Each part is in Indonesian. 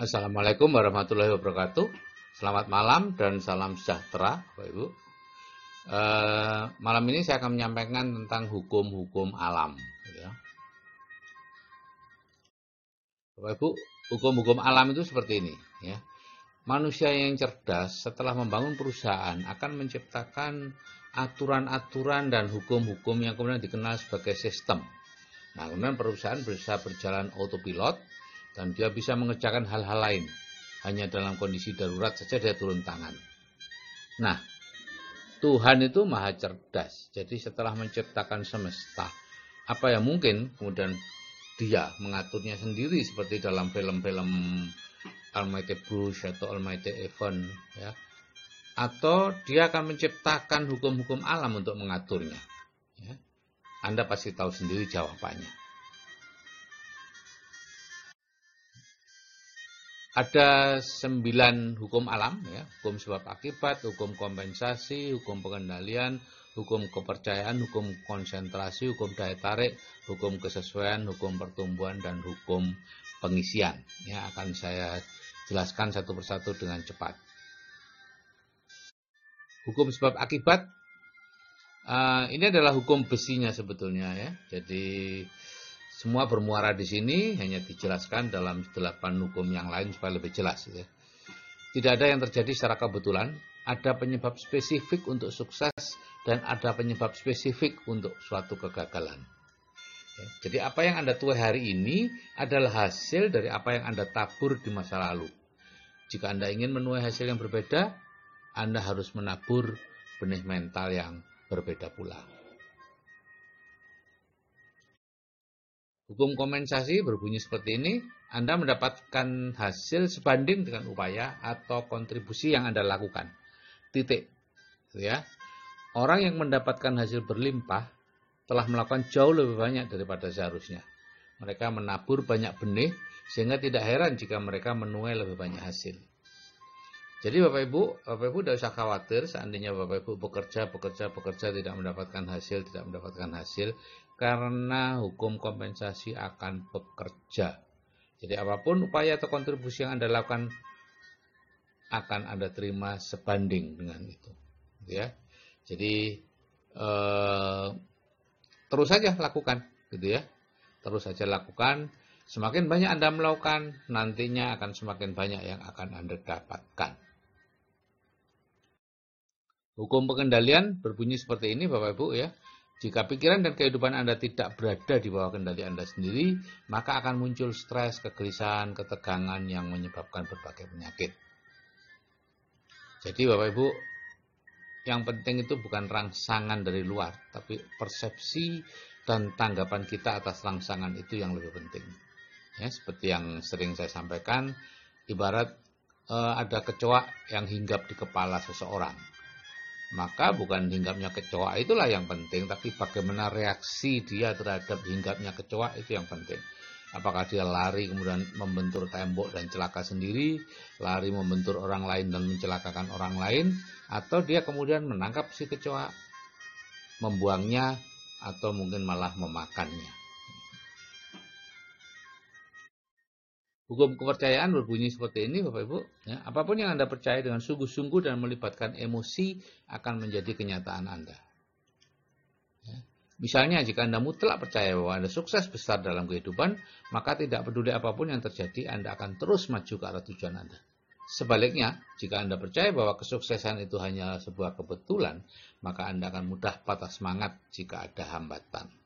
Assalamualaikum warahmatullahi wabarakatuh. Selamat malam dan salam sejahtera, Bapak Ibu. Uh, malam ini saya akan menyampaikan tentang hukum-hukum alam. Ya. Bapak Ibu, hukum-hukum alam itu seperti ini. Ya. Manusia yang cerdas setelah membangun perusahaan akan menciptakan aturan-aturan dan hukum-hukum yang kemudian dikenal sebagai sistem. Nah, kemudian perusahaan bisa berjalan autopilot dan dia bisa mengerjakan hal-hal lain. Hanya dalam kondisi darurat saja dia turun tangan. Nah, Tuhan itu maha cerdas. Jadi setelah menciptakan semesta, apa yang mungkin kemudian dia mengaturnya sendiri seperti dalam film-film Almighty Bruce atau Almighty Event ya. Atau dia akan menciptakan hukum-hukum alam untuk mengaturnya. Ya. Anda pasti tahu sendiri jawabannya. Ada sembilan hukum alam ya. Hukum sebab akibat hukum kompensasi hukum pengendalian hukum kepercayaan hukum konsentrasi hukum daya tarik hukum kesesuaian hukum pertumbuhan dan hukum pengisian. Ya akan saya jelaskan satu persatu dengan cepat. Hukum sebab akibat uh, ini adalah hukum besinya sebetulnya ya. Jadi semua bermuara di sini hanya dijelaskan dalam delapan hukum yang lain supaya lebih jelas. Ya. Tidak ada yang terjadi secara kebetulan, ada penyebab spesifik untuk sukses dan ada penyebab spesifik untuk suatu kegagalan. Ya, jadi apa yang Anda tuai hari ini adalah hasil dari apa yang Anda tabur di masa lalu. Jika Anda ingin menuai hasil yang berbeda, Anda harus menabur benih mental yang berbeda pula. Hukum kompensasi berbunyi seperti ini, Anda mendapatkan hasil sebanding dengan upaya atau kontribusi yang Anda lakukan. Titik. Ya. Orang yang mendapatkan hasil berlimpah telah melakukan jauh lebih banyak daripada seharusnya. Mereka menabur banyak benih sehingga tidak heran jika mereka menuai lebih banyak hasil. Jadi Bapak Ibu, Bapak Ibu tidak usah khawatir seandainya Bapak Ibu bekerja, bekerja, bekerja tidak mendapatkan hasil, tidak mendapatkan hasil karena hukum kompensasi akan bekerja. Jadi apa pun upaya atau kontribusi yang Anda lakukan akan Anda terima sebanding dengan itu. Gitu ya. Jadi eh, terus saja lakukan, gitu ya. Terus saja lakukan. Semakin banyak Anda melakukan, nantinya akan semakin banyak yang akan Anda dapatkan. Hukum pengendalian berbunyi seperti ini Bapak Ibu ya. Jika pikiran dan kehidupan Anda tidak berada di bawah kendali Anda sendiri, maka akan muncul stres, kegelisahan, ketegangan yang menyebabkan berbagai penyakit. Jadi Bapak Ibu, yang penting itu bukan rangsangan dari luar, tapi persepsi dan tanggapan kita atas rangsangan itu yang lebih penting. Ya, seperti yang sering saya sampaikan, ibarat eh, ada kecoa yang hinggap di kepala seseorang maka bukan hinggapnya kecoa itulah yang penting, tapi bagaimana reaksi dia terhadap hinggapnya kecoa itu yang penting. Apakah dia lari kemudian membentur tembok dan celaka sendiri, lari membentur orang lain dan mencelakakan orang lain, atau dia kemudian menangkap si kecoa, membuangnya, atau mungkin malah memakannya. Hukum kepercayaan berbunyi seperti ini Bapak Ibu. Ya, apa pun yang Anda percaya dengan sungguh-sungguh dan melibatkan emosi akan menjadi kenyataan Anda. Ya. Misalnya jika Anda mutlak percaya bahwa Anda sukses besar dalam kehidupan, maka tidak peduli apa pun yang terjadi, Anda akan terus maju ke arah tujuan Anda. Sebaliknya, jika Anda percaya bahwa kesuksesan itu hanya sebuah kebetulan, maka Anda akan mudah patah semangat jika ada hambatan.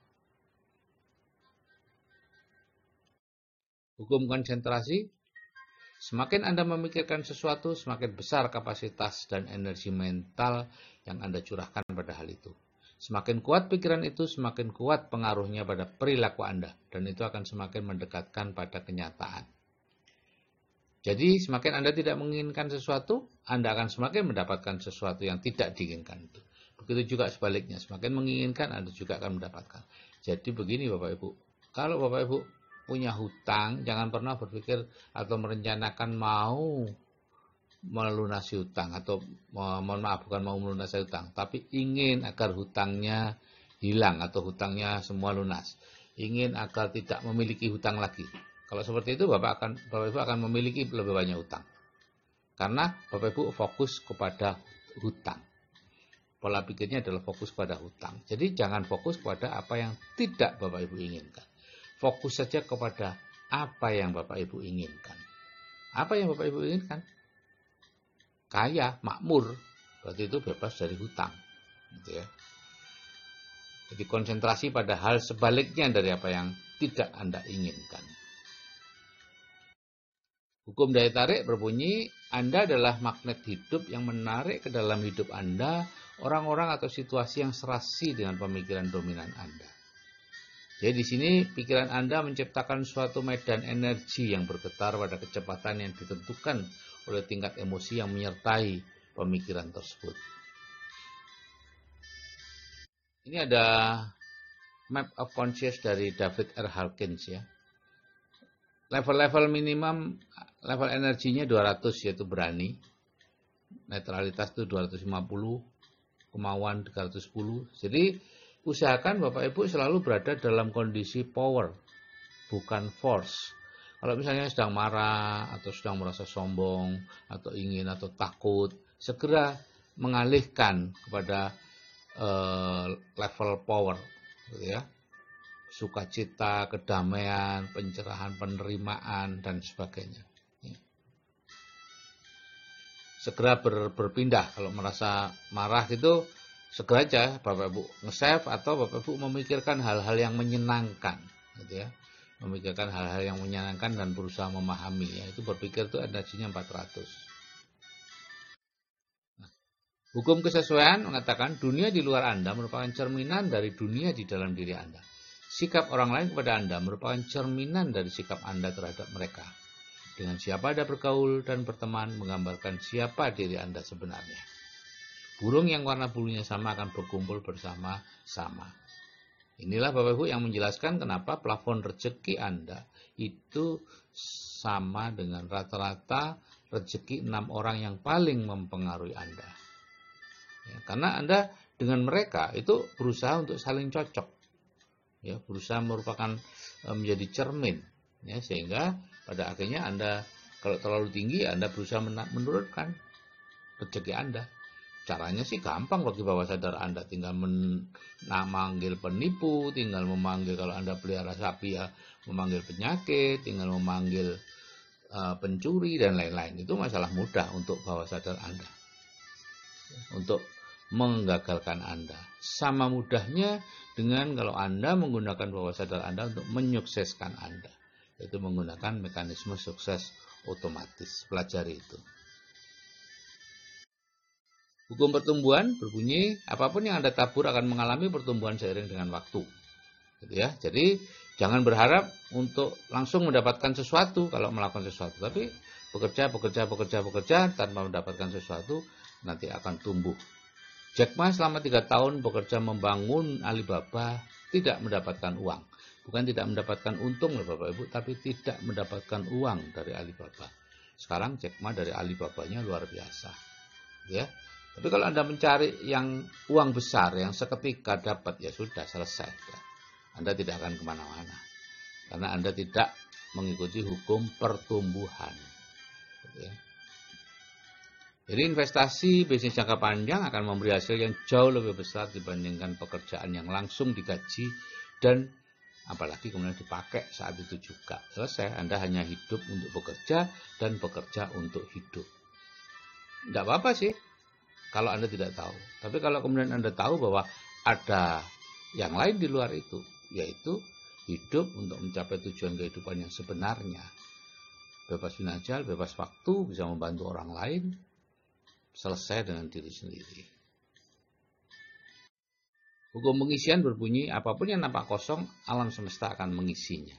Hukum konsentrasi, semakin Anda memikirkan sesuatu, semakin besar kapasitas dan energi mental yang Anda curahkan pada hal itu. Semakin kuat pikiran itu, semakin kuat pengaruhnya pada perilaku Anda, dan itu akan semakin mendekatkan pada kenyataan. Jadi, semakin Anda tidak menginginkan sesuatu, Anda akan semakin mendapatkan sesuatu yang tidak diinginkan itu. Begitu juga sebaliknya, semakin menginginkan Anda juga akan mendapatkan. Jadi begini Bapak Ibu, kalau Bapak Ibu punya hutang, jangan pernah berpikir atau merencanakan mau melunasi hutang atau mohon maaf bukan mau melunasi hutang, tapi ingin agar hutangnya hilang atau hutangnya semua lunas. Ingin agar tidak memiliki hutang lagi. Kalau seperti itu Bapak akan Bapak Ibu akan memiliki lebih banyak hutang. Karena Bapak Ibu fokus kepada hutang. Pola pikirnya adalah fokus pada hutang. Jadi jangan fokus pada apa yang tidak Bapak Ibu inginkan. Fokus saja kepada apa yang Bapak Ibu inginkan. Apa yang Bapak Ibu inginkan? Kaya, makmur. Berarti itu bebas dari hutang. Gitu ya. Jadi konsentrasi pada hal sebaliknya dari apa yang tidak Anda inginkan. Hukum daya tarik berbunyi, Anda adalah magnet hidup yang menarik ke dalam hidup Anda orang-orang atau situasi yang serasi dengan pemikiran dominan Anda. Jadi di sini pikiran Anda menciptakan suatu medan energi yang bergetar pada kecepatan yang ditentukan oleh tingkat emosi yang menyertai pemikiran tersebut. Ini ada map of conscious dari David R. Hawkins ya. Level-level minimum level energinya 200 yaitu berani. Netralitas itu 250, kemauan 310. Jadi usahakan Bapak Ibu selalu berada dalam kondisi power, bukan force. Kalau misalnya sedang marah atau sedang merasa sombong atau ingin atau takut, segera mengalihkan kepada uh, level power, gitu ya. Sukacita, kedamaian, pencerahan, penerimaan, dan sebagainya. Segera ber, berpindah. Kalau merasa marah gitu segera aja Bapak Ibu nge-save atau Bapak Ibu memikirkan hal-hal yang menyenangkan gitu ya. Memikirkan hal-hal yang menyenangkan dan berusaha memahami ya. Itu berpikir itu energinya 400 nah, hukum kesesuaian mengatakan dunia di luar Anda merupakan cerminan dari dunia di dalam diri Anda. Sikap orang lain kepada Anda merupakan cerminan dari sikap Anda terhadap mereka. Dengan siapa Anda bergaul dan berteman menggambarkan siapa diri Anda sebenarnya. Burung yang warna bulunya sama akan berkumpul bersama-sama. Inilah Bapak Ibu yang menjelaskan kenapa plafon rezeki Anda itu sama dengan rata-rata rezeki enam orang yang paling mempengaruhi Anda. Ya, karena Anda dengan mereka itu berusaha untuk saling cocok. Ya, berusaha merupakan eh, menjadi cermin ya sehingga pada akhirnya Anda kalau terlalu tinggi Anda berusaha menurunkan rezeki Anda. Caranya sih gampang bagi bawah sadar Anda tinggal memanggil penipu, tinggal memanggil kalau Anda pelihara sapi ya memanggil penyakit, tinggal memanggil uh, pencuri dan lain-lain. Itu masalah mudah untuk bawah sadar Anda. Untuk menggagalkan Anda. Sama mudahnya dengan kalau Anda menggunakan bawah sadar Anda untuk menyukseskan Anda itu menggunakan mekanisme sukses otomatis. Pelajari itu. Hukum pertumbuhan berbunyi apa pun yang Anda tabur akan mengalami pertumbuhan seiring dengan waktu. Gitu ya. Jadi jangan berharap untuk langsung mendapatkan sesuatu kalau melakukan sesuatu, tapi bekerja, bekerja, bekerja, bekerja tanpa mendapatkan sesuatu nanti akan tumbuh. Jack Ma selama tiga tahun bekerja membangun Alibaba tidak mendapatkan uang. Bukan tidak mendapatkan untung loh Bapak Ibu, tapi tidak mendapatkan uang dari Alibaba. Sekarang Jack Ma dari Alibabanya luar biasa. Ya. Tapi kalau Anda mencari yang uang besar, yang seketika dapat, ya sudah selesai. Anda tidak akan ke mana-mana. Karena Anda tidak mengikuti hukum pertumbuhan. Ya. Jadi investasi bisnis jangka panjang akan memberi hasil yang jauh lebih besar dibandingkan pekerjaan yang langsung digaji dan apalagi kemudian dipakai saat itu juga selesai Anda hanya hidup untuk bekerja dan bekerja untuk hidup tidak apa-apa sih kalau Anda tidak tahu tapi kalau kemudian Anda tahu bahwa ada yang lain di luar itu yaitu hidup untuk mencapai tujuan kehidupan yang sebenarnya bebas finansial, bebas waktu, bisa membantu orang lain selesai dengan diri sendiri Hukum pengisian berbunyi apa pun yang nampak kosong, alam semesta akan mengisinya.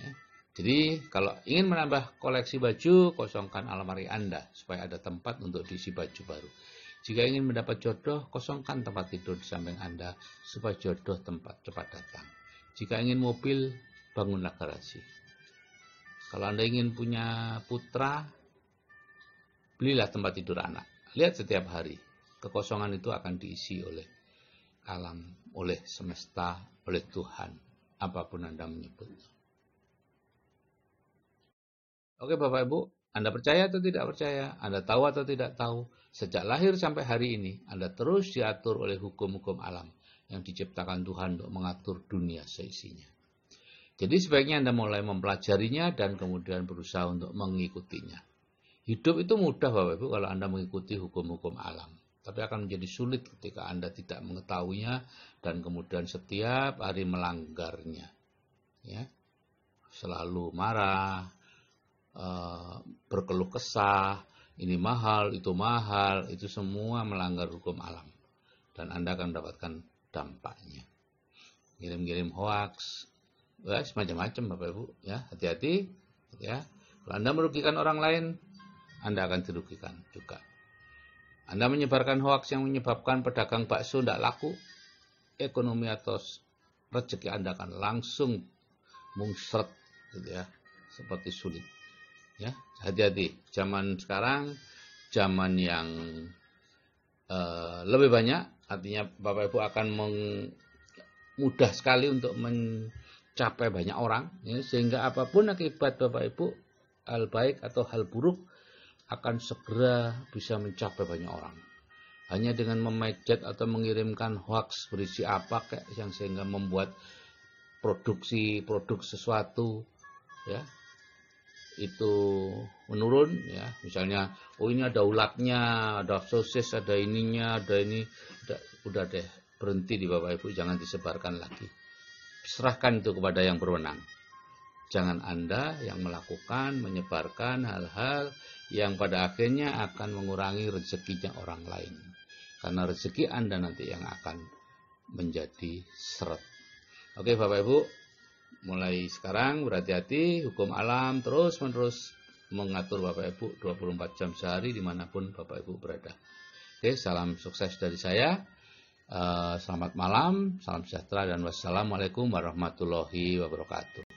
Ya. Jadi kalau ingin menambah koleksi baju, kosongkan almari Anda supaya ada tempat untuk diisi baju baru. Jika ingin mendapat jodoh, kosongkan tempat tidur di samping Anda supaya jodoh tempat cepat datang. Jika ingin mobil, bangunlah garasi. Kalau Anda ingin punya putra, belilah tempat tidur anak. Lihat setiap hari, kekosongan itu akan diisi oleh alam, oleh semesta, oleh Tuhan, apa pun Anda menyebut. Oke Bapak Ibu, Anda percaya atau tidak percaya? Anda tahu atau tidak tahu? Sejak lahir sampai hari ini, Anda terus diatur oleh hukum-hukum alam yang diciptakan Tuhan untuk mengatur dunia seisinya. Jadi sebaiknya Anda mulai mempelajarinya dan kemudian berusaha untuk mengikutinya. Hidup itu mudah Bapak Ibu kalau Anda mengikuti hukum-hukum alam. Tapi akan menjadi sulit ketika Anda tidak mengetahuinya dan kemudian setiap hari melanggarnya. Ya. Selalu marah, Eh, berkeluh kesah, ini mahal, itu mahal, itu semua melanggar hukum alam. Dan Anda akan mendapatkan dampaknya. Kirim-kirim hoax, ya, semacam-macam Bapak Ibu, ya, hati-hati, ya. Kalau Anda merugikan orang lain, Anda akan dirugikan juga. Anda menyebarkan hoax yang menyebabkan pedagang bakso tidak laku, ekonomi atau rezeki Anda akan langsung mungsret, gitu ya, seperti sulit. Ya, hati-hati. Zaman sekarang zaman yang uh, lebih banyak, artinya Bapak Ibu akan mudah sekali untuk mencapai banyak orang, ya, sehingga apa pun akibat Bapak Ibu, hal baik atau hal buruk akan segera bisa mencapai banyak orang. Hanya dengan memejet atau mengirimkan hoax berisi apa kayak yang sehingga membuat produksi produk sesuatu ya itu menurun ya. Misalnya oh ini ada ulatnya ada sosis ada ininya ada ini. Udah, udah deh berhenti di bapak ibu jangan disebarkan lagi. Serahkan itu kepada yang berwenang. Jangan anda yang melakukan menyebarkan hal-hal yang pada akhirnya akan mengurangi rezekinya orang lain. Karena rezeki anda nanti yang akan menjadi seret. Oke bapak ibu mulai sekarang berhati-hati hukum alam terus menerus mengatur Bapak Ibu 24 jam sehari di mana pun Bapak Ibu berada. Oke, salam sukses dari saya. Uh, selamat malam, salam sejahtera dan wassalamualaikum warahmatullahi wabarakatuh.